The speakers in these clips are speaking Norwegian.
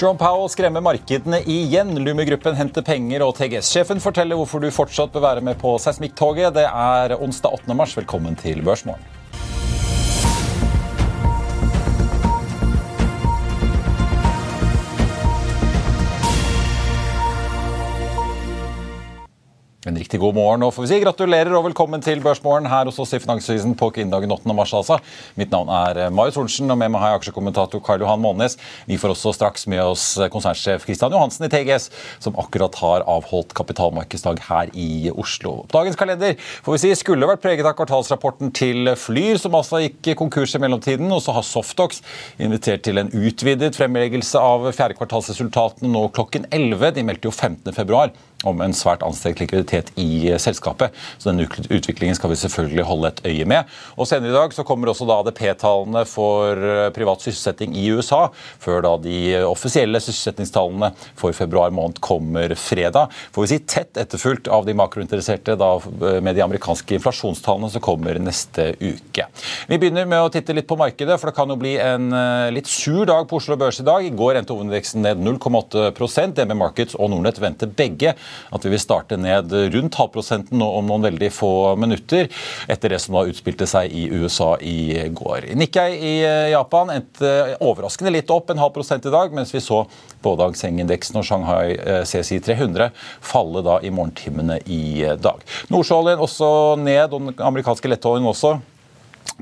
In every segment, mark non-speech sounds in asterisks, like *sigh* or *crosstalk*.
John Powell skremmer markedene igjen. Lumi-gruppen henter penger, og TGS-sjefen forteller hvorfor du fortsatt bør være med på seismikktoget. Det er onsdag 8. mars. Velkommen til Børsmorgen. En riktig god morgen og får vi si gratulerer og velkommen til Børsmorgen her hos oss i Finansavisen på kvinnedagen 8. mars. altså. Mitt navn er Marit Marius Thorensen, og med meg har jeg aksjekommentator Karl Johan Månes. Vi får også straks med oss eh, konsernsjef Kristian Johansen i TGS, som akkurat har avholdt kapitalmarkedsdag her i Oslo. Dagens kalender får vi si skulle vært preget av kvartalsrapporten til Flyr, som altså gikk konkurs i mellomtiden. Og så har Softox invitert til en utvidet fremleggelse av fjerde kvartalsresultatene nå klokken 11. De meldte jo 15. februar om en svært anstrengt likviditet i selskapet. Så den utviklingen skal vi selvfølgelig holde et øye med. Og Senere i dag så kommer også da ADP-tallene for eh, privat sysselsetting i USA, før da de offisielle sysselsettingstallene for februar måned kommer fredag. Får vi si tett etterfulgt av de makrointeresserte da eh, med de amerikanske inflasjonstallene som kommer neste uke. Vi begynner med å titte litt på markedet, for det kan jo bli en eh, litt sur dag på Oslo Børs i dag. I går endte hovedindeksen ned 0,8% DB Markets og Nordnett venter begge at vi vil starte ned rundt halvprosenten om noen veldig få minutter, etter det som da utspilte seg i USA i går. Nikkei i eh, Japan endte overraskende litt opp, en halv prosent i dag, mens vi så både Hang Seng-indeksen og Shanghai eh, CSI 300 falle da i morgentimene i eh, dag. Nordsjøoljen også ned, og den amerikanske lettoljen også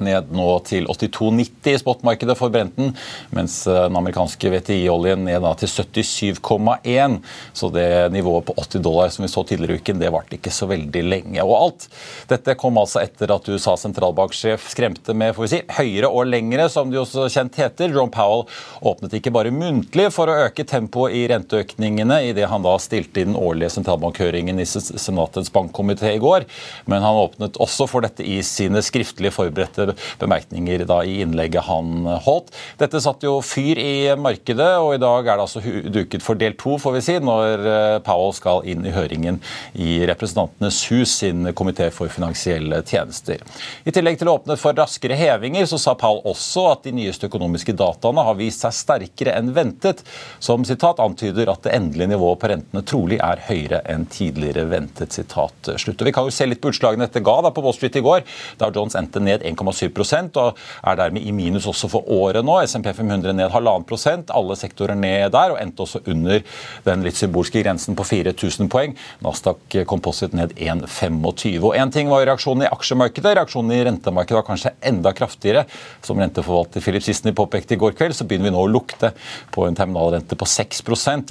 ned nå til 82,90 i spotmarkedet for Brenten, mens eh, den amerikanske VTI-oljen ned til 77,1. Så det nivået på 80 dollar som vi så tidligere i uken, det varte ikke så veldig lenge. Og alt dette kom altså etter at USAs sentralbanksjef skremte med får vi si, høyere og lengre, som det også kjent heter. John Powell åpnet ikke bare muntlig for å øke tempoet i renteøkningene idet han da stilte i den årlige sentralbankhøringen i Senatets bankkomité i går, men han åpnet også for dette i sine skriftlige forberedte bemerkninger da i innlegget han holdt. Dette satte jo fyr i markedet, og i dag er det altså duket for del to, får vi si, når eh, Powell skal inn i høringen i Representantenes hus sin komité for finansielle tjenester. I tillegg til å åpne for raskere hevinger, så sa Powell også at de nyeste økonomiske dataene har vist seg sterkere enn ventet, som sitat antyder at det endelige nivået på rentene trolig er høyere enn tidligere ventet. sitat slutt. Og Vi kan jo se litt på utslagene dette ga da på Wall Street i går, da Jones endte ned 1,7 1,7 og er dermed i minus også for året nå. SMP 500 ned halvannen prosent, alle sektorer ned der, og endte også under den litt symbolske grensen på 4000 poeng. Nasdaq Composite ned 1,25. Og Én ting var reaksjonen i aksjemarkedet, reaksjonen i rentemarkedet var kanskje enda kraftigere. Som renteforvalter Philip Sissener påpekte i går kveld, så begynner vi nå å lukte på en terminalrente på 6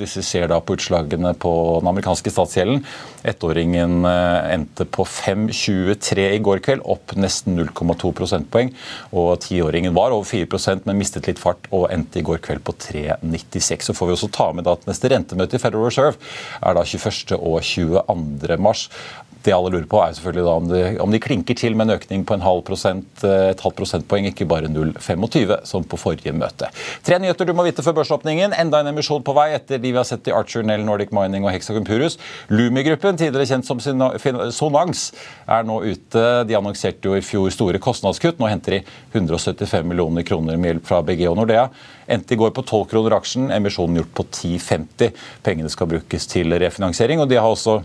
hvis vi ser da på utslagene på den amerikanske statsgjelden. Ettåringen eh, endte på 5,23 i går kveld, opp nesten 0,2 prosentpoeng. Og tiåringen var over 4% men mistet litt fart og endte i går kveld på 3,96. Så får vi også ta med at neste rentemøte i Federal Reserve er da 21. og 22. mars. Det alle lurer på er selvfølgelig da om de, om de klinker til med en økning på en halv prosent, eh, et halvt prosentpoeng, ikke bare 0,25 som på forrige møte. Tre nyheter du må vite før børsåpningen. Enda en emisjon på vei etter de vi har sett i Archer, Nell, Nordic Mining og Hexagon Purus. Lumi-gruppen, tidligere kjent som Sonans, er nå ute. De annonserte jo i fjor store kostnadskutt. Nå henter de 175 millioner kroner med hjelp fra BG og Nordea. Endte i går på 12 kroner aksjen, emisjonen gjort på 10,50. Pengene skal brukes til refinansiering, og de har også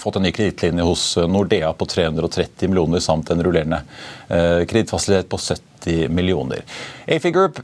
fått en ny kredittlinje hos Nordea på 330 millioner samt en rullerende eh, kredittfasilitet på 70 90 millioner. AFI Group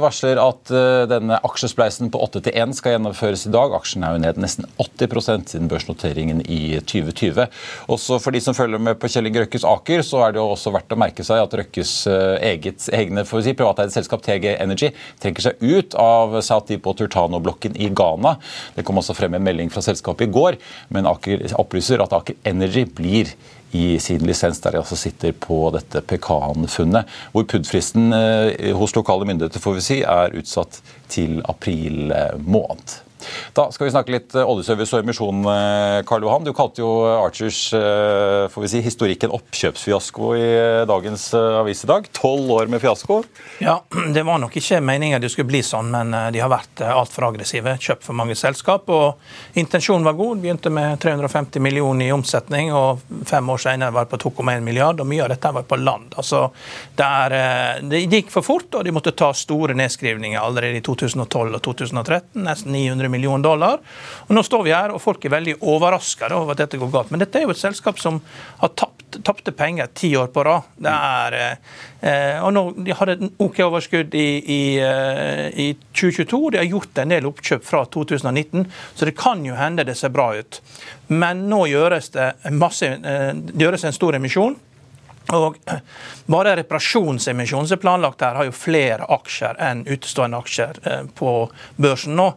varsler at eh, denne aksjespleisen på 8 til 1 skal gjennomføres i dag. Aksjen er jo ned nesten 80% siden børsnoteringen i 2020. Også for de som følger med på Kjell Inge Røkkes Aker, så er det jo også verdt å merke seg at Røkkes eh, eget, egne for si, privateide selskap TG Energy trekker seg ut av South Deepwater Tano-blokken i Ghana. Det kom også frem en melding fra selskapet i går, men Aker opplyser at Aker Energy blir i sin lisens, der de altså sitter på dette pekanfunnet. Hvor PUD-fristen eh, hos lokale myndigheter får vi si, er utsatt til april eh, måned. Da skal vi snakke litt oljeservice og emisjon, Karl Johan. Du kalte jo Archers får vi si, historikk en oppkjøpsfiasko i dagens avis i dag. Tolv år med fiasko. Ja, *clears throat* det var nok ikke meningen det skulle bli sånn, men de har vært altfor aggressive. Kjøpt for mange selskap. og Intensjonen var god. Begynte med 350 millioner i omsetning, og fem år senere var det på 2,1 milliard. og Mye av dette var på land. Altså, der, det gikk for fort, og de måtte ta store nedskrivninger allerede i 2012 og 2013. Nesten 900 millioner dollar. Og Nå står vi her, og folk er veldig overraska over at dette går galt. Men dette er jo et selskap som har tapt, tapte penger ti år på rad. Det er, eh, og nå, De hadde et OK overskudd i, i, eh, i 2022. De har gjort en del oppkjøp fra 2019, så det kan jo hende det ser bra ut. Men nå gjøres det, masse, eh, det gjøres en stor emisjon. Og Bare reparasjonsemisjonen som er planlagt her, har jo flere aksjer enn utestående aksjer eh, på børsen nå.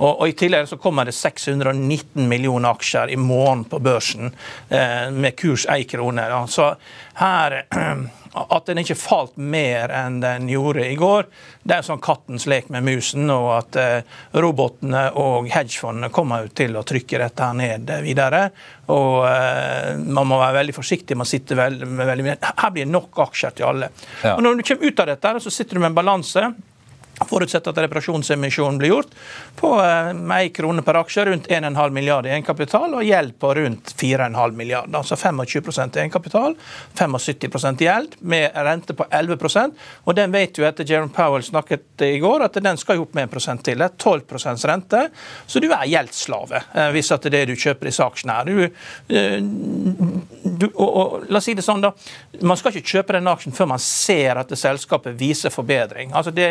Og, I tillegg så kommer det 619 millioner aksjer i måneden på børsen eh, med kurs 1 krone. Så her *clears throat* at den ikke falt mer enn den gjorde i går, det er sånn kattens lek med musen. Og at eh, robotene og hedgefondene kommer til å trykke dette her ned videre. Og eh, man må være veldig forsiktig. man sitter veldig, veldig, Her blir det nok aksjer til alle. Ja. Og Når du kommer ut av dette, så sitter du med en balanse Forutsett at reparasjonsemisjonen blir gjort, på eh, med 1 krone per aksje, rundt 1,5 milliard i egenkapital, og gjeld på rundt 4,5 milliard. Altså 25% i egenkapital, 75% gjeld, med rente på 11% Og den vet jo etter Jerome Powell snakket i går, at den skal opp med en prosent til. Det er 12% rente, så du er gjeldsslave hvis at det er det du kjøper i aksjene her. Du, eh, du, og, og, la oss si det sånn da, Man skal ikke kjøpe den aksjen før man ser at selskapet viser forbedring. Altså det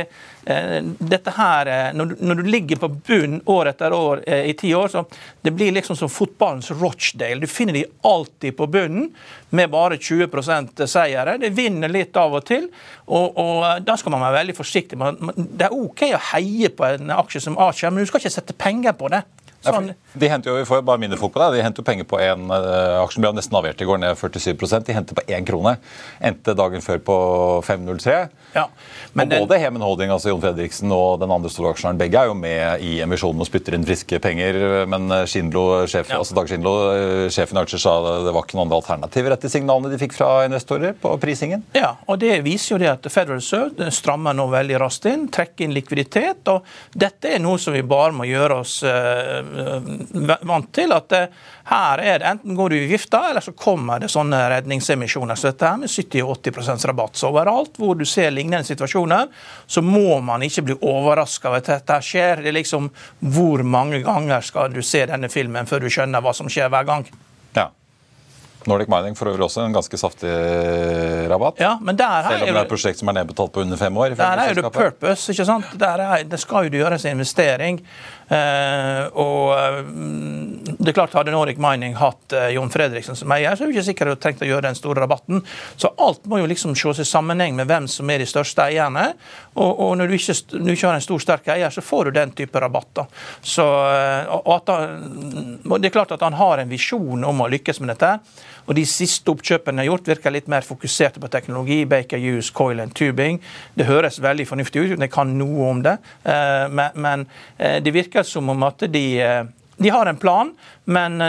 Eh, dette her, eh, når du, når du, ligger på bunn år etter år eh, i ti år, så det blir liksom som fotballens Rochdale. Du finner de alltid på bunnen med bare 20% seiere. Det vinner litt av og til, og, og da skal man være veldig forsiktig. det er OK å heie på en aksje som Aker, men du skal ikke sette penger på det. Sånn. De henter jo, vi får bare mindre folk på det, de henter jo penger på én uh, aksjen ble nesten avgjort i går, ned 47% De henter på én krone. Endte dagen før på 5,03. Ja, og den, Både Hemen Holding, altså Jon Fredriksen og den andre store aksjonæren begge er jo med i emisjonen og spytter inn friske penger. Men Schindlo, sjef, ja. altså Dag Schindlo, eh, sjefen i Archer, sa det var ikke noen andre alternativer etter signalene de fikk fra investorer på prisingen. Ja, og det viser jo det at Federal Reserve strammer nå veldig raskt inn, trekker inn likviditet. og Dette er noe som vi bare må gjøre oss uh, vant til at eh, her er det enten går du i vifta, eller så kommer det sånne redningsemisjoner. Så dette her med 70-80% rabatt. Så overalt hvor du ser lignende situasjoner, så må man ikke bli overraska over at dette skjer. Det er liksom hvor mange ganger skal du se denne filmen før du skjønner hva som skjer hver gang. Ja. Nordic Mining for øvrig også en ganske saftig rabatt. Ja, men der Selv om det er et prosjekt som er nedbetalt på under fem år. Der er jo det purpose. ikke sant? Der er, det skal jo gjøres investering. Uh, og uh, det er klart Hadde Nordic Mining hatt uh, Jon Fredriksen som eier, så er det ikke sikkert de trengt å gjøre den store rabatten. Så alt må jo liksom ses i sammenheng med hvem som er de største eierne. Og, og når, du ikke, når, du ikke, har en stor, sterk eier, så får du den type rabatter. Så, han, det er klart at han har en visjon om å lykkes med dette. Og De siste oppkjøpene jeg har gjort, virker litt mer fokuserte på teknologi. Baker Use, Coil and Tubing. Det høres veldig fornuftig ut, jeg kan noe om det. Men, men eh, det virker som om at de eh, de har en plan, men,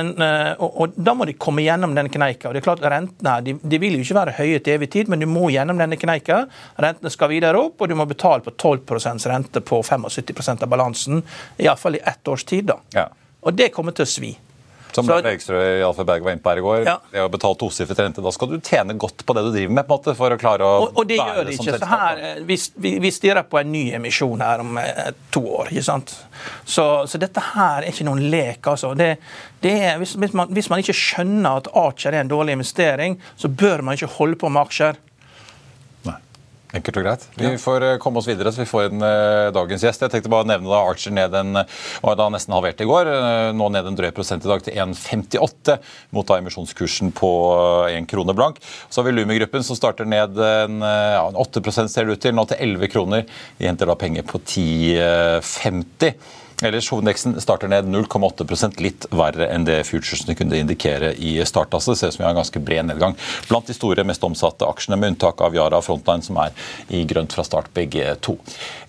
og, og, da må de komme gjennom denne kneika. Og det er klart Rentene de, de, vil jo ikke være høye til evig tid, men du må gjennom denne kneika. Rentene skal videre opp, og du må betale på 12% rente på 75% av balansen. Iallfall i ett års tid. da. Ja. Og det kommer til å svi. Som Bergstrø i Alfa Berg var inne på her i går. Ja. Det å betale tosifret rente, Da skal du tjene godt på det du driver med på en måte, for å klare å og, og det gjør de ikke. Så her, eh, vi, vi, vi stirrer på en ny emisjon her om eh, to år. ikke sant? Så, så, dette her er ikke noen lek. altså. Det, det er, hvis, hvis, man, hvis man ikke skjønner at Aker er en dårlig investering, så bør man ikke holde på med aksjer. Enkelt og greit. Vi får eh, komme oss videre, så vi får en uh, dagens gjest. Jeg tenkte bare å nevne da Archer ned en, var da nesten halvert i går. Uh, nå ned en drøy prosent i dag til 1,58 mot da emisjonskursen på 1 krone blank. Så har vi Lumi-gruppen som starter ned en, ja, 8 ser det ut til, nå til 11 kroner. De henter da penger på 10,50. Ellers hovedindeksen starter ned 0,8 litt verre enn det futuresene kunne indikere i start. Altså, det ser ut som vi har en ganske bred nedgang blant de store, mest omsatte aksjene, med unntak av Yara Frontline, som er i grønt fra start, begge to.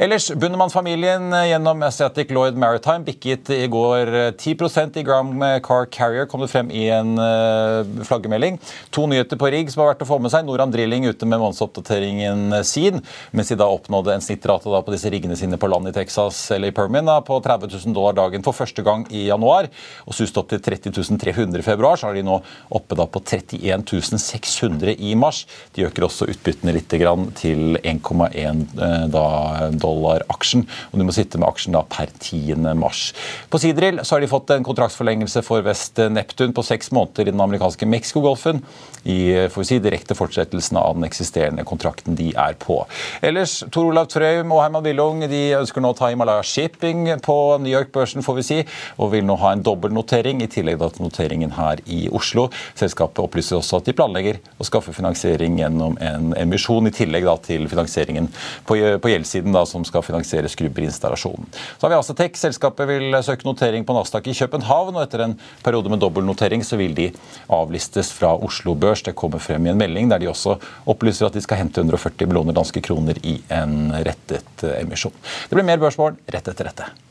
Ellers, Bundemann-familien gjennom Asiatic Lloyd Maritime bikket i går 10% i Gram Car Carrier, kom det frem i en eh, flaggemelding. To nyheter på rigg som har vært å få med seg. Noram Drilling ute med månedsoppdateringen sin, mens de da oppnådde en snittrate da på disse riggene sine på land i Texas eller i Permian da, på 30 30 000 dollar dagen for første gang i januar. og sust opp til 30 300 i februar. Så er de nå oppe da på 31 600 i mars. De øker også utbyttene litt til 1,1 eh, dollar aksjen. og Du må sitte med aksjen da per 10. mars. På Sidril så har de fått en kontraktsforlengelse for West Neptun på seks måneder i den amerikanske Mexicogolfen. I får vi si, direkte fortsettelsen av den eksisterende kontrakten de er på. Ellers, Tor Olav Trøim og Herman Willung de ønsker nå å ta Himalaya Shipping på New York-børsen, får vi si, og vil nå ha en dobbeltnotering i tillegg til noteringen her i Oslo. Selskapet opplyser også at de planlegger å skaffe finansiering gjennom en emisjon, i tillegg da til finansieringen på, på gjeldssiden som skal finansiere skrubberinstallasjonen. Så har vi Asetek. Selskapet vil søke notering på Nasdaq i København, og etter en periode med dobbeltnotering så vil de avlistes fra Oslo Børs. Det kommer frem i en melding der de også opplyser at de skal hente 140 millioner danske kroner i en rettet emisjon. Det blir mer børsmål rett etter dette.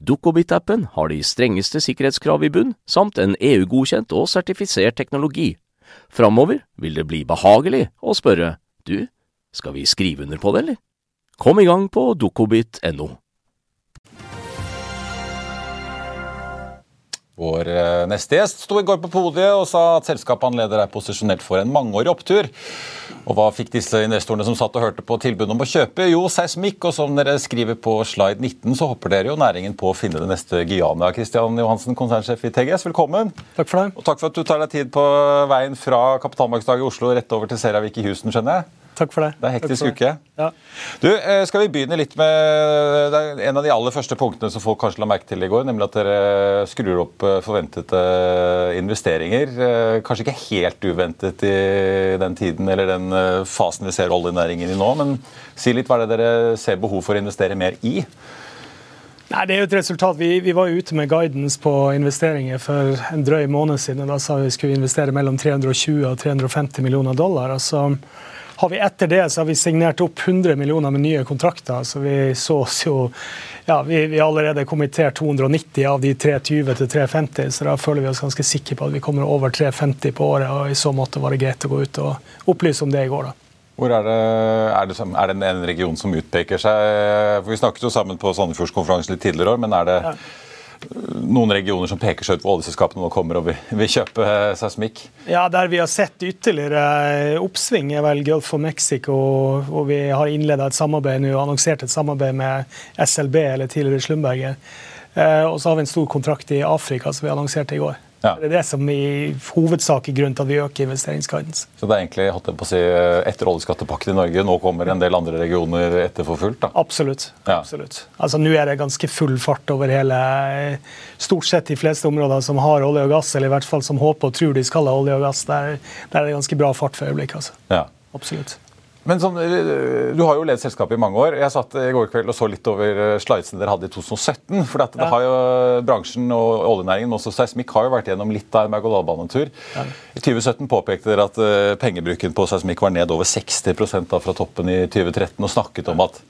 Dukkobit-appen har de strengeste sikkerhetskrav i bunn, samt en EU-godkjent og sertifisert teknologi. Framover vil det bli behagelig å spørre du, skal vi skrive under på det, eller? Kom i gang på dukkobit.no. Vår eh, neste gjest sto i går på podiet og sa at selskapet han leder er posisjonert for en mangeårig opptur. Og hva fikk disse investorene som satt og hørte på tilbudet om å kjøpe? Jo, seismikk, og som dere skriver på slide 19, så hopper dere jo næringen på å finne det neste Guyana. Kristian Johansen, konsernsjef i TGS, velkommen. Takk for det. Og takk for at du tar deg tid på veien fra kapitalmarkedsdag i Oslo rett over til Seravik i Houston, skjønner jeg? Takk for det. Det er hektisk uke. Ja. Du, eh, skal vi begynne litt med er en av de aller første punktene som folk kanskje la merke til i går, nemlig at dere skrur opp eh, forventede investeringer. Eh, kanskje ikke helt uventet i den tiden eller den fasen vi ser oljenæringen i nå, men si litt hva er det dere ser behov for å investere mer i? Nei, Det er jo et resultat. Vi, vi var ute med guidance på investeringer for en drøy måned siden. Da sa vi skulle investere mellom 320 og 350 millioner dollar. altså har vi etter det så har vi signert opp 100 millioner med nye kontrakter. så Vi så oss jo ja, vi, vi har allerede kommentert 290 av de 320 til 350, så da føler vi oss ganske sikre på at vi kommer over 350 på året. og I så måte var det greit å gå ut og opplyse om det i går. da. Hvor er det, er det, er det en region som utpeker seg? For Vi snakket jo sammen på Sandefjordskonferansen litt tidligere år, men er det ja noen regioner som peker seg ut hvor oljeselskapene nå kommer og vil, kjøpe eh, seismikk? Ja, Der vi har sett ytterligere eh, oppsving, er vel Gulf of Mexico. Og vi har innleda et samarbeid nå, annonsert et samarbeid med SLB, eller tidligere Slumberger. Eh, og så har vi en stor kontrakt i Afrika som vi annonserte i går. Ja. Det er det som i hovedsak er grunnen til at vi øker investeringsguidance. Så det er egentlig holdt jeg på å si, etter oljeskattepakken i Norge, nå kommer en del andre regioner etter for fullt? da? Absolutt. Ja. absolutt. Altså Nå er det ganske full fart over hele Stort sett de fleste områder som har olje og gass, eller i hvert fall som håper og tror de skal ha olje og gass. Der, der er det ganske bra fart for øyeblikket. Altså. Ja. Absolutt. Men sånn, Du har jo ledet selskapet i mange år. Jeg satt i går kveld og så litt over eh, slidesene dere hadde i 2017. for det ja. har jo Bransjen og oljenæringen, men også seismikk, har jo vært gjennom litt av en berg-og-dal-banetur. Ja. I 2017 påpekte dere at uh, pengebruken på seismikk var ned over 60 da fra toppen i 2013, og snakket om at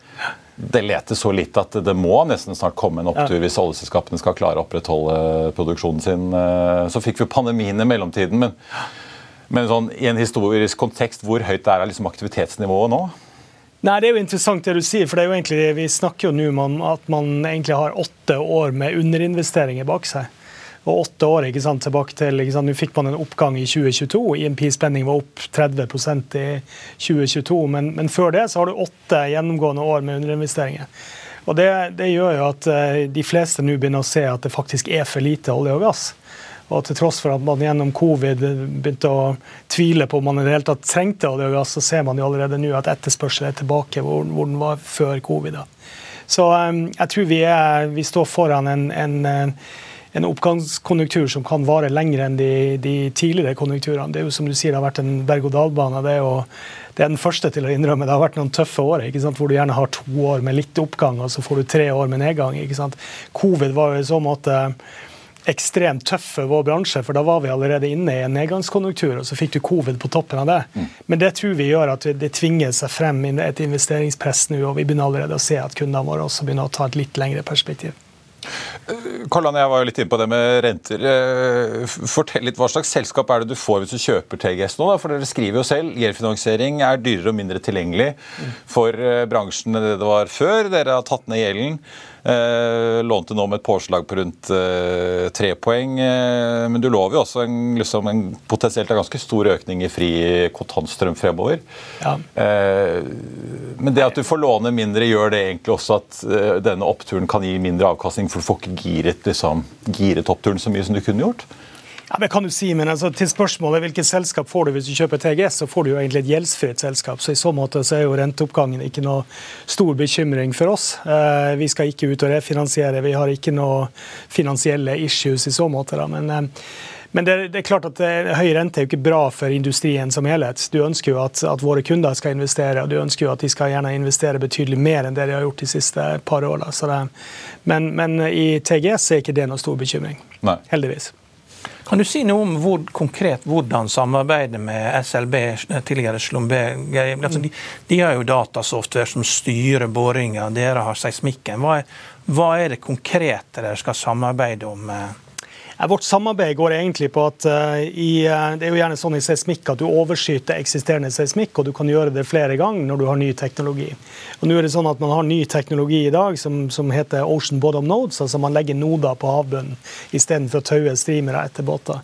det leter så litt at det må nesten snart komme en opptur hvis oljeselskapene skal klare å opprettholde produksjonen sin. Så fikk vi pandemien i mellomtiden. men Men sånn, i en historisk kontekst, hvor høyt er liksom aktivitetsnivået nå? Nei, Det er jo interessant det du sier. for det er jo egentlig, Vi snakker jo nå om at man egentlig har åtte år med underinvesteringer bak seg. Og åtte år ikke sant, tilbake til ikke sant, Nå fikk man en oppgang i 2022. IMP-spenning var opp 30% i 2022. Men, men, før det så har du åtte gjennomgående år med underinvesteringer. Og det, det gjør jo at eh, de fleste nå begynner å se at det faktisk er for lite olje og gass. Og til tross for at man gjennom covid begynte å tvile på om man i det hele tatt trengte olje så ser man jo allerede nå at etterspørselen er tilbake hvor, hvor, den var før covid. Da. Så um, jeg tror vi, er, vi, står foran en, en, en, oppgangskonjunktur som kan vare lenger enn de, de, tidligere konjunkturene. Det er jo som du sier, det har vært en berg-og-dal-bane. Det, det, er den første til å innrømme. Det har vært noen tøffe år hvor du gjerne har to år med litt oppgang, og så får du tre år med nedgang. Covid var jo i så måte ekstremt tøff for vår bransje, for da var vi allerede inne i en nedgangskonjunktur, og så fikk du covid på toppen av det. Mm. Men det tror vi gjør at det tvinger seg frem et investeringspress nå, og vi begynner allerede å se at kundene våre også begynner å ta et litt lengre perspektiv. Karl jeg var jo litt inne på det med renter. Eh, fortell litt, Hva slags selskap er det du får hvis du kjøper TGS nå? Da? For Dere skriver jo selv gjeldfinansiering er dyrere og mindre tilgjengelig for eh, bransjen enn det det var før. Dere har tatt ned gjelden. Eh, lånte nå med et påslag på rundt eh, tre poeng. Eh, men du lover jo også en, liksom en potensielt ganske stor økning i fri kontantstrøm fremover. Ja. Men det at du får låne mindre, gjør det egentlig også at denne oppturen kan gi mindre avkastning? For du får ikke giret, liksom, giret oppturen så mye som du kunne gjort? Ja, det kan du si, men altså, til spørsmålet hvilket selskap får du hvis du kjøper TGS, så får du jo egentlig et gjeldsfritt selskap. Så I så måte så er jo renteoppgangen ikke noe stor bekymring for oss. Eh, vi skal ikke ut og refinansiere, vi har ikke noe finansielle issues i så måte. Da. Men, eh, men det, det, er klart at eh, høy rente er jo ikke bra for industrien som helhet. Du ønsker jo at, at, våre kunder skal investere, og du ønsker jo at de skal gjerne investere betydelig mer enn det de har gjort de siste par årene. Men, men i TGS er ikke det noe stor bekymring. Nei. Heldigvis. Kan du si noe om hvor, konkret hvordan samarbeidet med SLB, tidligere Slumberg altså de, de, har jo datasoftware som styrer boringa, dere har seismikken. Hva er, hva er det konkrete dere skal samarbeide om? Eh? Vårt samarbeid går egentlig på at uh, i, uh, det er jo gjerne sånn i seismikk at du overskyter eksisterende seismikk, og du kan gjøre det flere ganger når du har ny teknologi. Og nå er det sånn at Man har ny teknologi i dag som, som heter Ocean Bottom Nodes. altså Man legger noder på havbunnen istedenfor å taue streamere etter båter.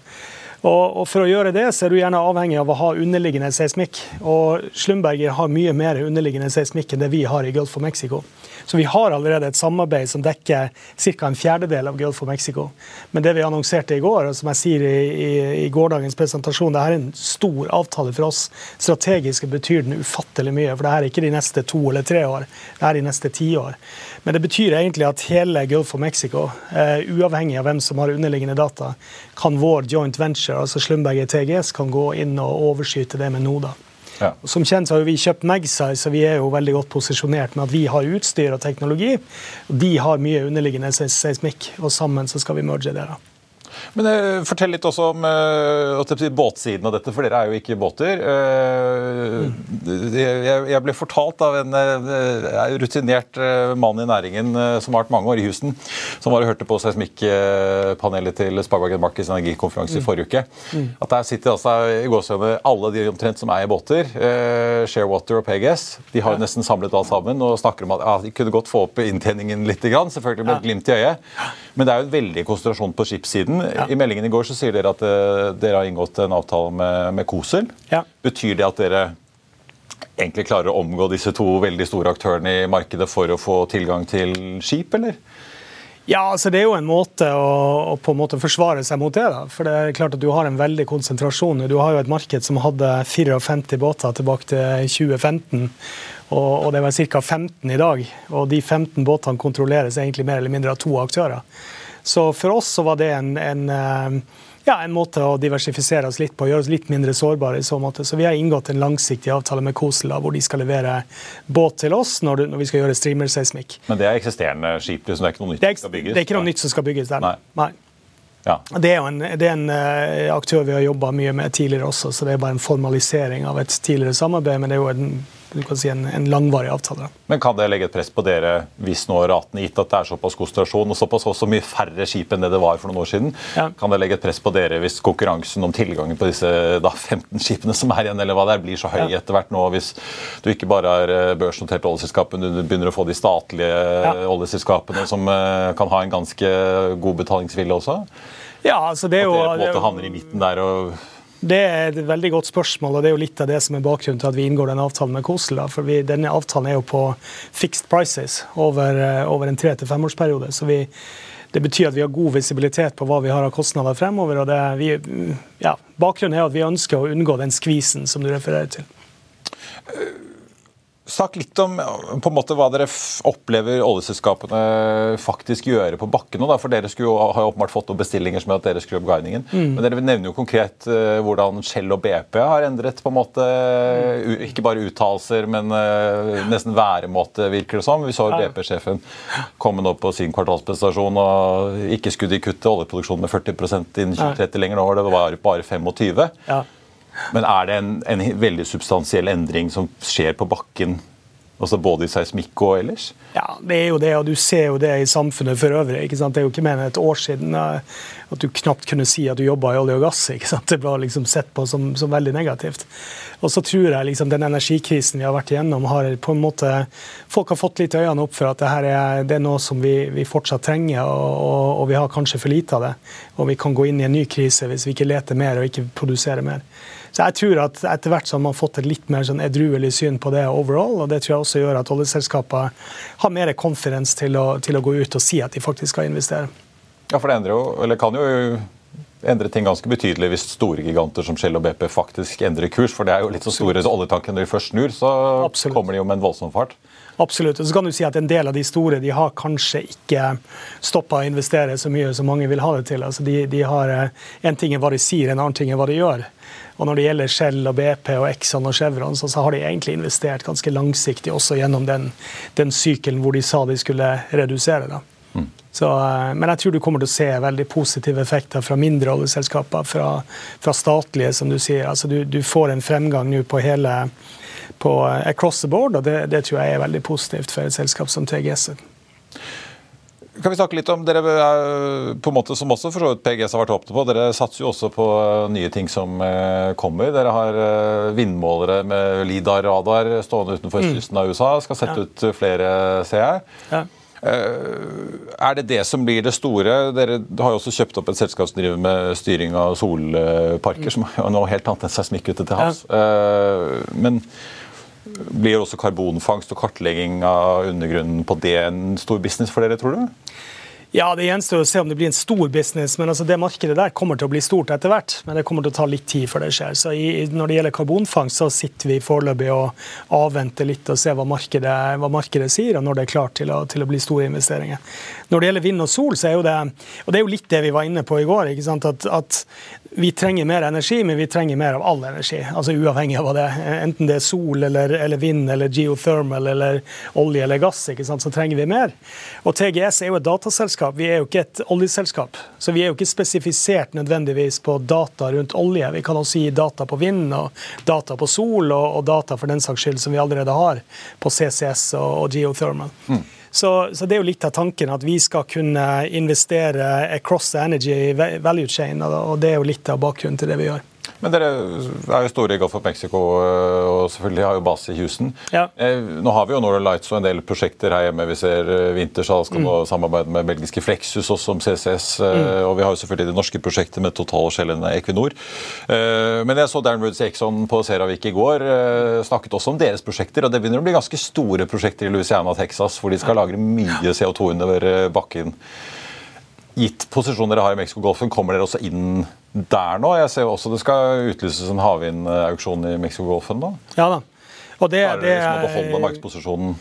Og, For å gjøre det så er du gjerne avhengig av å ha underliggende seismikk. Og Slumberger har mye mer underliggende seismikk enn det vi har i Gulf of Mexico. Så vi har allerede et samarbeid som dekker ca. en fjerdedel av Gulf of Mexico. Men det vi annonserte i går, og som jeg sier i, i, i gårsdagens presentasjon, det er en stor avtale for oss. Strategisk betyr den ufattelig mye, for det er ikke de neste to eller tre år, det er de neste ti år. Men det betyr egentlig at hele Gulf of Mexico, uh, uavhengig av hvem som har underliggende data, kan vår joint venture, altså Slumberger TGS, kan gå inn og overskyte det med noder. Ja. Som kjent så har vi kjøpt Magsize, så vi er jo veldig godt posisjonert med at vi har utstyr og teknologi. og De har mye underliggende seismikk, og sammen så skal vi merge det. da. Men uh, Fortell litt også om uh, båtsiden av dette, for dere er jo ikke båter. Uh, mm. jeg, jeg, ble fortalt av en rutinert mann i næringen som har vært mange år i Houston, som var og hørte på seismikkpanelet til Sparebanken Markets energikonferanse mm. i forrige uke, mm. at der sitter altså i gåsehudene alle de omtrent som eier båter, Sharewater og PGS. De har jo nesten samlet alt sammen og snakker om at ja, de kunne godt få opp inntjeningen litt, selvfølgelig med et glimt i øyet. Men det er jo en veldig konsentrasjon på skipssiden. Ja. I meldingen i går så sier dere at uh, dere har inngått en avtale med, med Kosel. Ja. Betyr det at dere egentlig klarer å omgå disse to veldig store aktørene i markedet for å få tilgang til skip, eller? Ja, altså Det er jo en måte å, å, på en måte forsvare seg mot det. da. For det er klart at Du har en veldig konsentrasjon. Du har jo et marked som hadde 54 båter tilbake til 2015. Og, og det var ca. 15 i dag. Og de 15 båtene kontrolleres egentlig mer eller mindre av to aktører. Så for oss så var det en, en, eh, ja, en måte å diversifisere oss litt på, gjøre oss litt mindre sårbare. i Så måte. Så vi har inngått en langsiktig avtale med Kosel hvor de skal levere båt til oss når, vi skal gjøre streamerseismikk. Men det er eksisterende skip? Det er ikke noe nytt som skal bygges? Det er ikke noe nytt som skal bygges der. Nei. Nei. Ja. Det er jo en, det er en uh, aktør vi har jobba mye med tidligere også, så det er bare en formalisering av et tidligere samarbeid. Men det er jo en du kan si en, en langvarig avtale. Men kan det legge et press på dere hvis nå ratene gitt at det er såpass konsentrasjon og såpass også mye færre skip enn det det var for noen år siden? Ja. Kan det legge et press på dere hvis konkurransen om tilgangen på disse da, 15 skipene som er igjen, eller hva det er, blir så høy ja. etter hvert nå? Hvis du ikke bare er eh, børsnotert oljeselskap, men du begynner å få de statlige ja. oljeselskapene som uh, kan ha en ganske god betalingsvilje også? Ja, altså det er jo... At dere på en måte havner i midten der og det er et veldig godt spørsmål, og det er jo litt av det som er bakgrunnen til at vi inngår denne avtalen med Kosel. For vi, denne avtalen er jo på fixed prices over, eh, over en tre- til femårsperiode. Så vi, det betyr at vi har god visibilitet på hva vi har av kostnader fremover. og det, vi, ja, Bakgrunnen er at vi ønsker å unngå den skvisen som du refererer til. Snakk litt om på en måte, hva dere opplever oljeselskapene faktisk gjøre på bakken nå. Da. For Dere skulle jo, har jo åpenbart fått noen bestillinger som gjør at dere skrur opp guidingen. Mm. Men dere nevner jo konkret uh, hvordan Shell og BP har endret på en måte, uh, ikke bare uttalelser, men uh, nesten væremåte, virker det som. Vi så. BP-sjefen komme nå på sin kvartalsprestasjon og ikke skulle de kutte oljeproduksjonen med 40 innen 2030 lenger. Nå var det bare, bare 25 ja. Men er det en, en, veldig substansiell endring som skjer på bakken? Altså Både i seismikk og ellers? Ja, det er jo det, og du ser jo det i samfunnet for øvrig. ikke sant? Det er jo ikke mer enn et år siden uh, at du knapt kunne si at du jobba i olje og gass. ikke sant? Det var liksom sett på som, som veldig negativt. Og så tror jeg liksom den energikrisen vi har vært igjennom, har på en måte Folk har fått litt øynene opp for at det her er, det er noe som vi, vi fortsatt trenger, og, og, og, vi har kanskje for lite av det. Og vi kan gå inn i en ny krise hvis vi ikke leter mer og ikke produserer mer. Så jeg tror at etter hvert så har man fått et litt mer sånn edruelig syn på det overall. og Det tror jeg også gjør at oljeselskaper har mer confidence til å, til å gå ut og si at de faktisk skal investere. Ja, for det jo, eller kan jo endre ting ganske betydelig hvis store giganter som Shell og BP faktisk endrer kurs. For det er jo litt så store oljetankene når de først snur, så Absolutt. kommer de jo med en voldsom fart. Absolutt. Og så kan du si at En del av de store de har kanskje ikke stoppa å investere så mye som mange vil ha det til. Altså de, de har, eh, En ting er hva de sier, en annen ting er hva de gjør. Og Når det gjelder Shell og BP og Exxon og Chevron, så, så har de egentlig investert ganske langsiktig også gjennom den, den sykelen hvor de sa de skulle redusere. Mm. Så, eh, men jeg tror du kommer til å se veldig positive effekter fra mindre oljeselskaper, fra, fra statlige, som du sier. Altså du, du får en fremgang nå på hele på eh, across the board, og det, det, tror jeg er veldig positivt for et selskap som TGS. Kan vi snakke litt om dere på en måte som også for så vidt PGS har vært åpne på. Dere satser jo også på nye ting som eh, kommer. Dere har eh, vindmålere med LIDAR-radar stående utenfor mm. kysten av USA. Skal sette ja. ut flere, ser jeg. Ja. Eh, er det det som blir det store? Dere har jo også kjøpt opp et selskap som driver med styring av solparker, mm. som er noe helt annet enn seismikk ute til havs. Ja. Men blir også karbonfangst og kartlegging av undergrunnen på det en stor business for dere, tror du? Ja, Det gjenstår å se om det blir en stor business. men altså det markedet der kommer til å bli stort etter hvert. Men det kommer til å ta litt tid før det skjer. Så i, Når det gjelder karbonfangst, så sitter vi foreløpig og avventer litt og ser hva markedet, hva markedet sier, og når det er klart til å, til å, bli store investeringer. Når det gjelder vind og sol, så er jo det og det er jo litt det vi var inne på i går. ikke sant, at, at vi trenger mer energi, men vi trenger mer av all energi. altså Uavhengig av hva det er. Enten det er sol eller, eller vind eller geothermal eller olje eller gass, ikke sant, så trenger vi mer. Og TGS er jo et dataselskap, vi er jo ikke et oljeselskap. Så vi er jo ikke spesifisert nødvendigvis på data rundt olje. Vi kan også gi data på vind og data på sol, og, og data for den saks skyld som vi allerede har på CCS og, og geothermal. Mm. Så, så, det er jo litt av tanken at vi skal kunne investere across the energy value chain, og det er jo litt av bakgrunnen til det vi gjør. Men dere er jo store i Gulf of Mexico eh, og selvfølgelig har jo base i Houston. Ja. Eh, nå har vi jo Northern Lights og en del prosjekter her hjemme. Vi ser eh, Wintershall skal mm. nå samarbeide med belgiske Flexus også om CCS. Mm. Og vi har jo selvfølgelig det norske prosjektet med Total Equinor. Men jeg så Darren Woods Exxon på Seravik i går. Snakket også om deres prosjekter. Og det begynner å bli ganske store prosjekter i Louisiana Texas hvor de skal lagre mye CO2 under bakken. Gitt posisjonen dere har i Mexicogolfen, kommer dere også inn der nå? Jeg ser jo også det skal utlyses en havvindauksjon i Mexicogolfen nå. Ja da. Og det, Klarer dere liksom å beholde markedsposisjonen?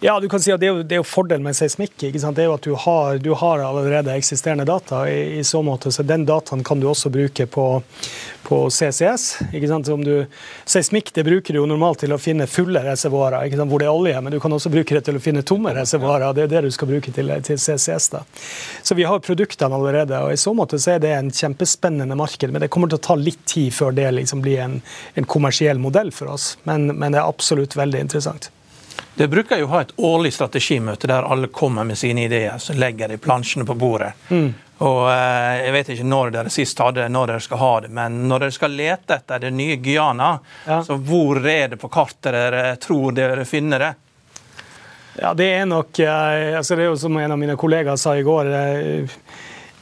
Ja, du kan si at Det er jo, det er jo fordelen med seismikk. ikke sant? Det er jo at Du har, du har allerede eksisterende data. I, i, så måte, så Den dataen kan du også bruke på, på CCS. ikke sant? Du, seismikk det bruker du jo normalt til å finne fulle reservoarer hvor det er olje, men du kan også bruke det til å finne tomme reservoarer. Det er det du skal bruke til, til CCS. da. Så vi har produktene allerede. og I så måte så er det en kjempespennende marked, men det kommer til å ta litt tid før det liksom blir en, en kommersiell modell for oss. Men, men det er absolutt veldig interessant. Det bruker jo å ha et årlig strategimøte der alle kommer med sine ideer. Så legger de plansjene på bordet. Mm. Og eh, Jeg vet ikke når dere sist hadde når dere skal ha det, men når dere skal lete etter det nye Guyana, ja. så hvor er det på kartet dere tror dere finner det? Ja, Det er nok eh, altså Det er jo som en av mine kollegaer sa i går. Eh,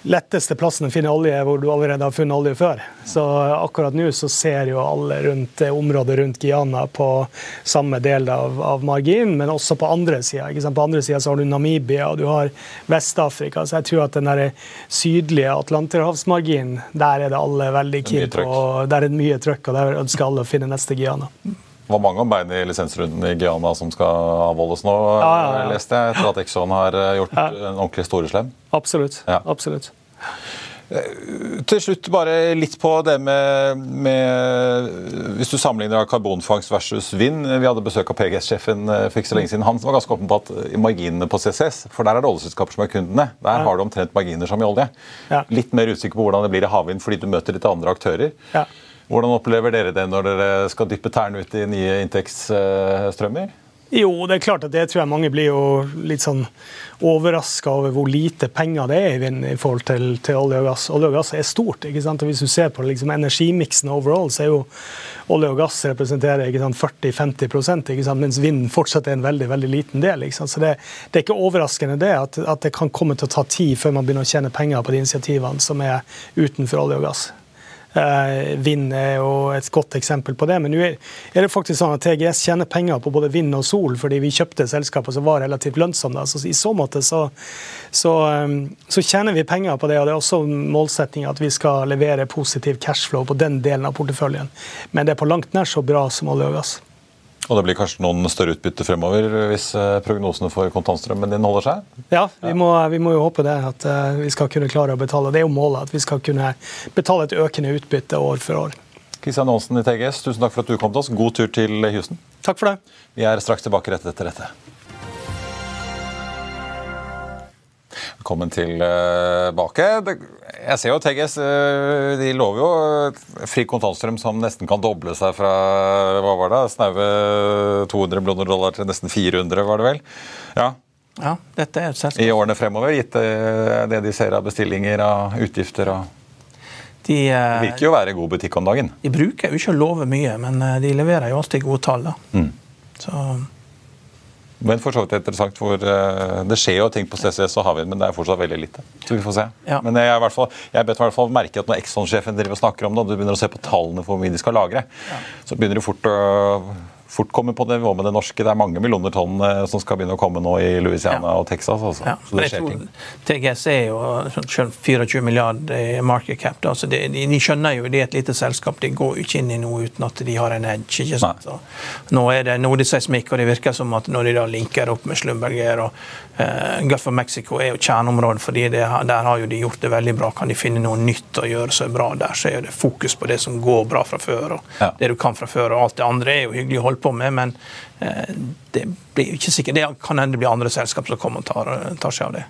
letteste plassen å finne olje hvor du allerede har funnet olje før. Så akkurat nå så ser jo alle rundt området rundt Guyana på samme del av, av marginen, men også på andre sida. På andre sida har du Namibia og du har Vest-Afrika. Så jeg tror at den der sydlige Atlanterhavsmarginen, der er det alle veldig keen på. Der er det mye trøkk, og der ønsker alle å finne neste Guyana. Det var mange om bein i lisensrunden i Guyana som skal avholdes nå, ja, ja, ja. leste jeg. Etter at Exxon har eh, gjort en ordentlig storeslem. Absolutt. Absolutt. Eh, til slutt bare litt på det med, med Hvis du sammenligner karbonfangst versus vind. Vi hadde besøk av PGS-sjefen eh, for ikke så lenge siden. Han var ganske åpen på at i marginene på CCS, for der er det oljeselskaper som er kundene. Der har du omtrent marginer som i olje. Litt mer usikker på hvordan det blir i havvind fordi du møter litt andre aktører. Ja. Hvordan opplever dere det når dere skal dyppe tærne ut i nye inntektsstrømmer? Jo, det er klart at det tror jeg mange blir jo litt sånn overraska over hvor lite penger det er i forhold til, til, olje og gass. Olje og gass er stort. ikke sant? Og Hvis du ser på liksom energimiksen overall, så er jo olje og gass representerer 40-50% mens vind fortsatt er en veldig veldig liten del. ikke sant? Så det, det er ikke overraskende det at, at det kan komme til å ta tid før man begynner å tjene penger på de initiativene som er utenfor olje og gass. Eh, vind er jo et godt eksempel på det. Men nå er det faktisk sånn at TGS tjener penger på både vind og sol fordi vi kjøpte selskaper som var relativt lønnsomme. Så I så måte så, så, eh, så tjener vi penger på det. og Det er også målsettinga at vi skal levere positiv cashflow på den delen av porteføljen. Men det er på langt nær så bra som olje og gass. Og det blir kanskje noen større utbytte fremover hvis eh, prognosene for kontantstrømmen din holder seg? Ja, vi må, vi må, jo håpe det. At eh, vi skal kunne klare å betale. Det er jo målet, at vi skal kunne betale et økende utbytte år for år. Kristian Aasen i TGS, tusen takk for at du kom til oss. God tur til Houston. Takk for det. Vi er straks tilbake rett etter dette. Velkommen tilbake. Jeg ser jo TGS eh, de lover jo fri kontantstrøm som nesten kan doble seg fra hva var det, snaue 200 millioner dollar til nesten 400, var det vel? Ja. ja dette er et selskap. I årene fremover, gitt eh, det de ser av bestillinger og utgifter. og... De, eh, det virker jo å være god butikk om dagen. De bruker jo ikke å love mye, men de leverer jo alltid gode tall. Mm. Så men for så vidt interessant, for uh, Det skjer jo ting på CCS og havvind, men det er fortsatt veldig lite. Så vi får se. Ja. Men jeg, i hvert fall, jeg bet i hvert fall merke at når Exxon-sjefen driver og snakker om det, og du begynner å se på tallene for hvor mye de skal lagre, ja. så begynner det fort å fort komme på nivå med det norske. Det er mange millioner tonn eh, som skal begynne å komme nå i Louisiana ja. og Texas. Altså. Ja. Så det skjer ting. TGS er jo selv 24 milliarder market cap. Da. Så de, de, de, skjønner jo det er et lite selskap. De går ikke inn i noe uten at de har en edge. ikke sant? Nå er det nordisk seismikk, og det virker som at når de da linker opp med Slumberger og uh, Gulf of Mexico er jo kjerneområdet, fordi det, der har jo de gjort det veldig bra. Kan de finne noe nytt å gjøre så bra der, så er det fokus på det som går bra fra før. og ja. Det du kan fra før, og alt det andre er jo hyggelig å holde på med, men eh, det blir ikke sikkert. Det kan hende det blir andre selskap som kommer og tar, tar seg av det.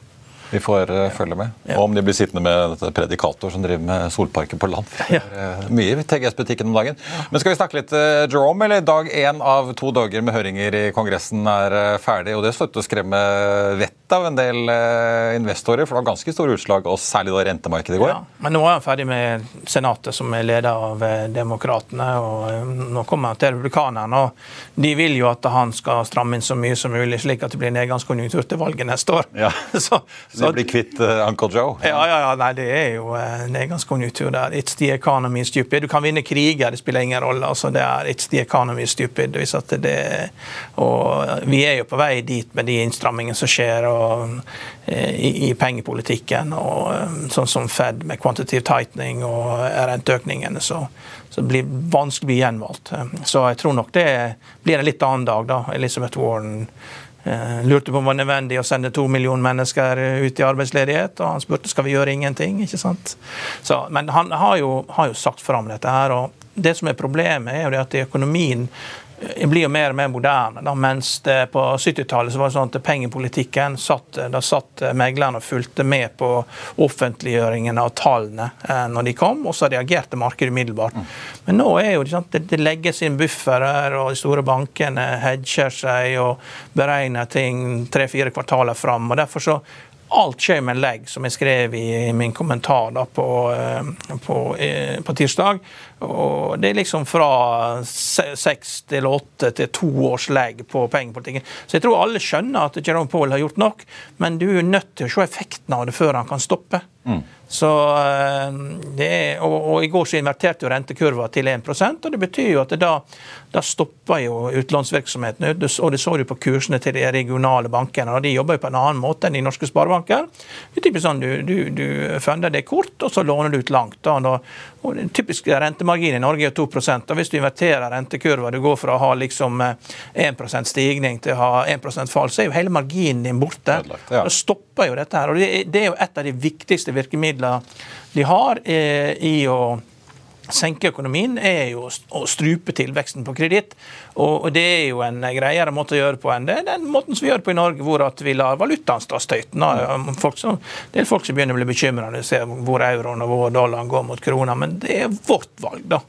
Vi får uh, følge med. Ja. Og om de blir sittende med dette Predikator som driver med solparker på land. Ja. Uh, mye i TGS-butikken om dagen. Ja. Men skal vi snakke litt uh, Jerome, eller dag én av to dager med høringer i Kongressen er ferdig. Og det støtter å skremme vettet av en del investorer, for det var ganske store utslag, og særlig da rentemarkedet i går. men nå er han ferdig med Senatet, som er leder av Demokratene, og nå kommer han til Republikanerne. Og de vil jo at han skal stramme inn så mye som mulig, slik at det blir nedgangskonjunktur til valget neste år. *laughs* så, så de blir kvitt uh, Uncle Joe? Ja, ja, ja, nei, det er jo uh, nedgangskonjunktur der. It's the economy stupid. Du kan vinne kriger, det spiller ingen rolle. altså det er It's the economy stupid. Det, og Vi er jo på vei dit med de innstrammingene som skjer og, i, i, pengepolitikken. og Sånn som Fed med quantitative tightening og renteøkningene. Så, så det blir vanskelig å bli gjenvalgt. Så jeg tror nok det blir en litt annen dag. da. Elizabeth Warren eh, lurte på om det var nødvendig å sende to millioner mennesker ut i arbeidsledighet. Og han spurte skal vi gjøre ingenting. ikke sant? Så, men han har jo, har jo sagt fram dette her. og det som er Problemet er jo at økonomien blir jo mer og mer moderne. Da, mens det på 70-tallet var det sånn at pengepolitikken satt, da satt meglerne og fulgte med på offentliggjøringen av tallene eh, når de kom, og så reagerte markedet umiddelbart. Mm. Men nå er jo det, det legges inn bufferer, og de store bankene hedger seg og beregner ting tre-fire kvartaler fram. og derfor så alt skjer med en legg, som jeg skrev i min kommentar da på, eh, på, eh, på tirsdag. Og det er liksom fra seks til åtte til to års legg på pengepolitikken. Så jeg tror alle skjønner at Jerome Paul har gjort nok, men du er nødt til å se effekten av det før han kan stoppe. Mm. Så eh, det er, og, og, I går så inverterte jo rentekurva til 1 og det betyr jo at det da, da stopper jo utlånsvirksomheten. Og det så du på kursene til de regionale bankene. og De jobber jo på en annen måte enn de norske sparebanker. Det er sånn, Du, du, du funder det kort, og så låner du ut langt. Da, og den typiske rentemarginen i Norge er 2 og Hvis du inverterer rentekurva, du går fra å ha liksom 1 eh, stigning til å ha 1 fall, så er jo hele marginen din borte. Da stopper jo dette her. og det, det er jo et av de viktigste virkemidlene de har eh, i å senke økonomien, er jo å strupe tilveksten på kreditt. Og det er jo en greiere måte å gjøre på enn det den måten som vi gjør på i Norge, hvor at vi lar valutaen stå støyten. Det er folk som begynner å bli bekymra når de ser hvor euroen og hvor dollaren går mot krona, men det er vårt valg, da.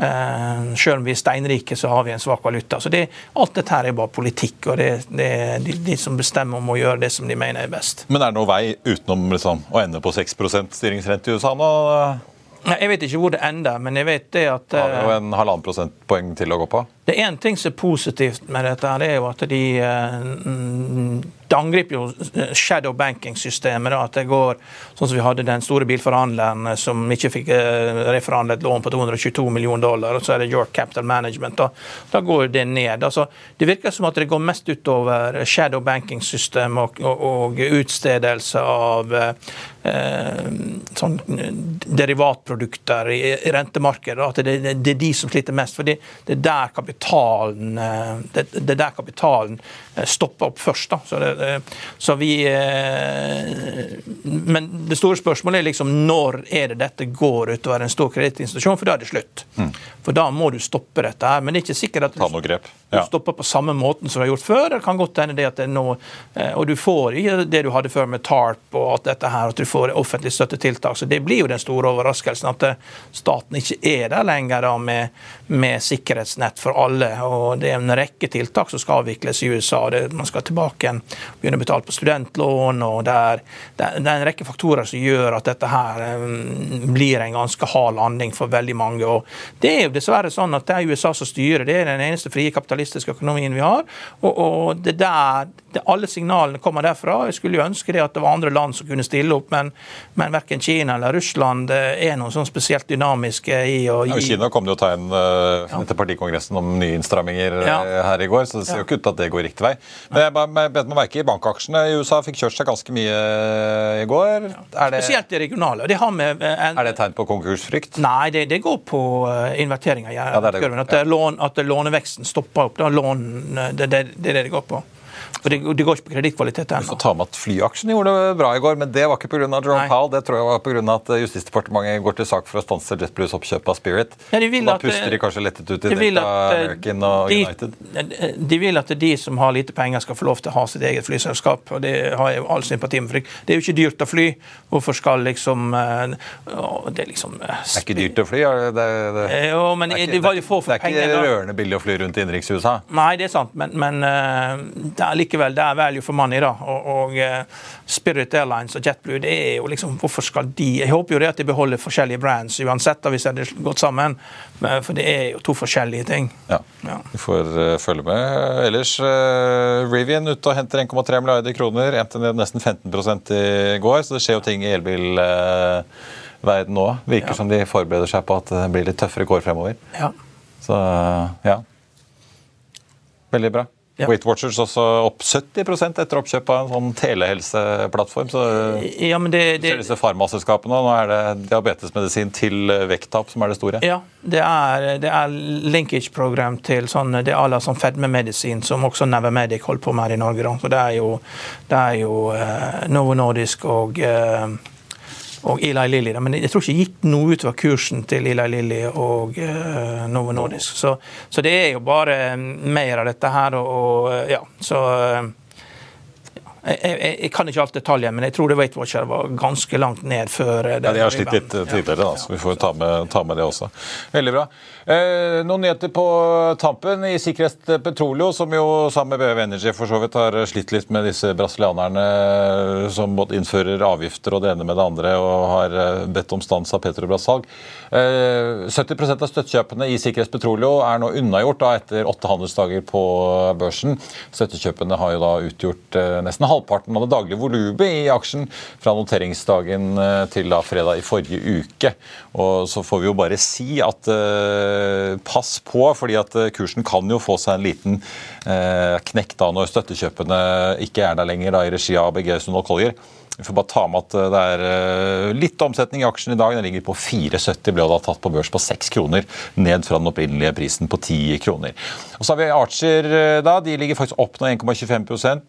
Uh, selv om vi er steinrike, så har vi en svak valuta. Så det, Alt dette her er bare politikk, og det, det er de, de, som bestemmer om å gjøre det som de mener er best. Men er det noen vei utenom liksom, å ende på 6 styringsrente i USA nå? Jeg vet ikke hvor det ender, men jeg vet det at Har vi jo en halvannen prosentpoeng til å gå på? Det er én ting som er positivt med dette, det er jo at de eh, det angriper jo eh, shadow banking-systemet. At det går sånn som vi hadde den store bilforhandleren eh, som ikke fikk reforhandlet lån på 222 millioner dollar, og så er det York Capital Management. Da, da går det ned. Altså, det virker som at det går mest utover shadow banking-system og, og, og, utstedelse av eh, sånn derivatprodukter i, i rentemarkedet. At det, det, det, er de som sliter mest. for det, det er der kapitalen eh, det, det der kapitalen eh, stopper opp først. da. Så, det, så vi eh, Men det store spørsmålet er liksom når er det dette går utover en stor kredittinstitusjon, for da er det slutt. Mm. For da må du stoppe dette her. Men det er ikke sikkert at du, du stopper på samme måten som du har gjort før. Det kan godt hende det at det nå Og du får ikke det du hadde før med TARP og alt dette her, at du får offentlig støttetiltak. Så det blir jo den store overraskelsen at staten ikke er der lenger da med, med sikkerhetsnett for alle. og Det er en rekke tiltak som skal avvikles i USA. Det, man skal tilbake igjen, begynne å betale på studentlån. og det er, det er, en rekke faktorer som gjør at dette her um, blir en ganske hard landing for veldig mange. og Det er jo dessverre sånn at det er USA som styrer. Det er den eneste frie kapitalistiske økonomien vi har. og, og det der, det, Alle signalene kommer derfra. Jeg skulle jo ønske det at det var andre land som kunne stille opp, men, men verken Kina eller Russland eh, er noe sånn spesielt dynamiske i å gi ja, Kina kom jo å ta en uh, etter partikongressen om nye innstramminger ja. Eh, her i går, så det ser jo ikke ut til at det går riktig vei. Men jeg bet meg merke i bankaksjene i USA fikk kjørt seg ganske mye eh, i går. Er det, Spesielt de regionale. Det med, eh, en, er det tegn på konkursfrykt? Nei, det, det går på invertering av ja, at, lån, at, låneveksten stopper opp. Da, lån, det, det, det er det det går på. For det, det går ikke på kredittkvalitet ennå. Vi får ta med at flyaksjene gjorde det bra i går, men det var ikke pga. Jerome Powell. Det tror jeg var pga. at Justisdepartementet går til sak for å stanse JetBlues oppkjøp av Spirit. Ja, de da puster de kanskje lettet ut i de Delta, American og de, United. De vil at de som har lite penger, skal få lov til å ha sitt eget flyselskap. og Det har jeg all sympati med. Det er jo ikke dyrt å fly. Hvorfor skal liksom eh, Det er liksom eh, Det er ikke dyrt å fly? Det, det, det, jo, men det er ikke, det, det er ikke rørende billig å fly rundt i innenriks USA? Nei, det er sant, men, men det er likevel det er value for money. da, og, og uh, Spirit Airlines og JetBlue det er jo liksom, Hvorfor skal de Jeg håper jo det at de beholder forskjellige brands uansett, da, hvis de hadde gått sammen. For det er jo to forskjellige ting. Ja, ja. Vi får uh, følge med. Ellers, uh, Rivian ute og henter 1,3 milliarder kroner. Endte ned nesten 15% i går, så det skjer jo ting i elbilverden verden nå. Virker ja. som de forbereder seg på at det blir litt tøffere kår fremover. Ja. Så ja. Veldig bra. Ja. Weight Watchers også opp 70 etter oppkjøp av en sånn telehelseplattform. Så ja, men det, det, disse farmaselskapene, Nå er det diabetesmedisin til vekttap som er det store. Ja, det er, det er linkage-program til sånn, det er alle som fedmemedisin, som også Nevemedic holder på med i Norge. Da. Så det er jo, det er jo uh, Novo Nordisk og uh, og Eli Lilly. Men jeg tror ikke det gikk noe utover kursen til Eli Lilly og uh, Novo Nordisk. Så, så, det er jo bare mer av dette her. Og, og ja, så jeg, jeg, jeg, kan ikke alt detaljene, men jeg tror det Weight Watcher var ganske langt ned før. Eh, ja, De har slitt litt tidligere, da, så vi får ta med, ta med det også. Veldig bra. Eh, noen nyheter på tampen. I Sikkerhet Petroleo, som jo sammen med BV Energy for så vidt har slitt litt med disse brasilianerne som både innfører avgifter og det ene med det andre, og har eh, bedt om stans av Petrobras-salg. Eh, 70% av støttekjøpene i Sikkerhet Petroleo er nå unnagjort da, etter åtte handelsdager på børsen. Støttekjøpene har jo da utgjort eh, nesten halvparten av det daglige volumet i aksjen fra noteringsdagen eh, til da fredag i forrige uke. Og så får vi jo bare si at eh, pass på, fordi at eh, kursen kan jo få seg en liten eh, knekk da når støttekjøpene ikke er der lenger da i regi av ABG Sundal Collier. Vi får bare ta med at eh, det er eh, litt omsetning i aksjen i dag. Den ligger på 4,70, ble da tatt på børs på 6 kroner, ned fra den opprinnelige prisen på 10 kroner. Og så har vi Archer, eh, da. De ligger faktisk opp nå 1,25%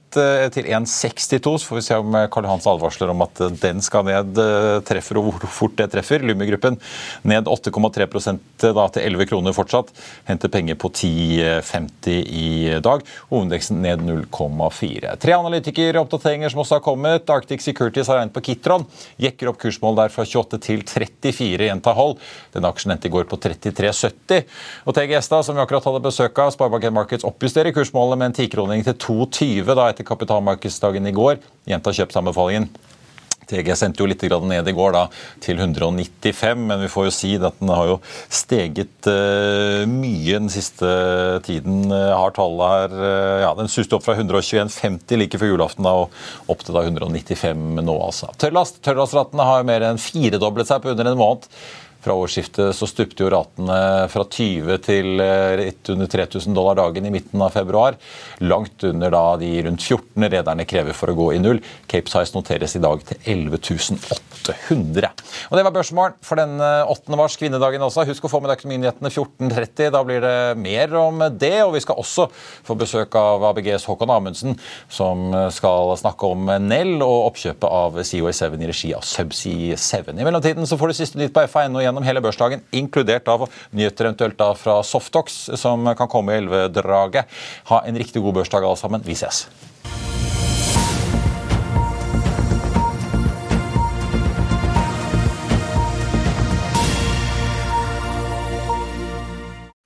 til 1,62. Så får vi se om Karl Hans advarsler om at den skal ned, treffer og hvor fort det treffer. Lummi-gruppen ned 8,3% da til 11 kroner fortsatt. Henter penger på 10,50 i dag. Hovedindeksen ned 0,4. Tre analytikeroppdateringer som også har kommet. Arctic Security Securities har regnet på Kitron. Jekker opp kursmålet der fra 28 til 34 gjenta hold. Den aksjen endte i går på 33,70. Og TGS, da, som vi akkurat hadde besøk av, Sparebank Markets oppjusterer kursmålet med en tikroning til 2,20 da etter kapitalmarkedsdagen i går. Gjenta kjøpsanbefalingen. TG sendte jo litt ned i går da, til 195, men vi får jo si at den har jo steget uh, mye den siste tiden. Uh, har tallet her uh, ja, Den suste opp fra 121,50 like før julaften da, og opp til da 195 nå. altså. Tørrlast, Tørrlastratene har mer enn firedoblet seg på under en måned. Fra årsskiftet så stupte jo ratene fra 20 til rett under 3000 dollar dagen i midten av februar. Langt under da de rundt 14 rederne krever for å gå i null. Cape Size noteres i dag til 11.800. Og Det var børsmålen for den 8. mars, kvinnedagen også. Husk å få med deg Økonominyhetene 14.30. Da blir det mer om det. Og vi skal også få besøk av ABGs Håkon Amundsen, som skal snakke om Nell og oppkjøpet av COA7 i regi av Subsea 7. I mellomtiden så får du siste nytt på F1 og gjennom hele børsdagen, inkludert av nyheter eventuelt da fra Softox, som kan komme i elvedraget. Ha en riktig god børsdag alle sammen. Vi ses.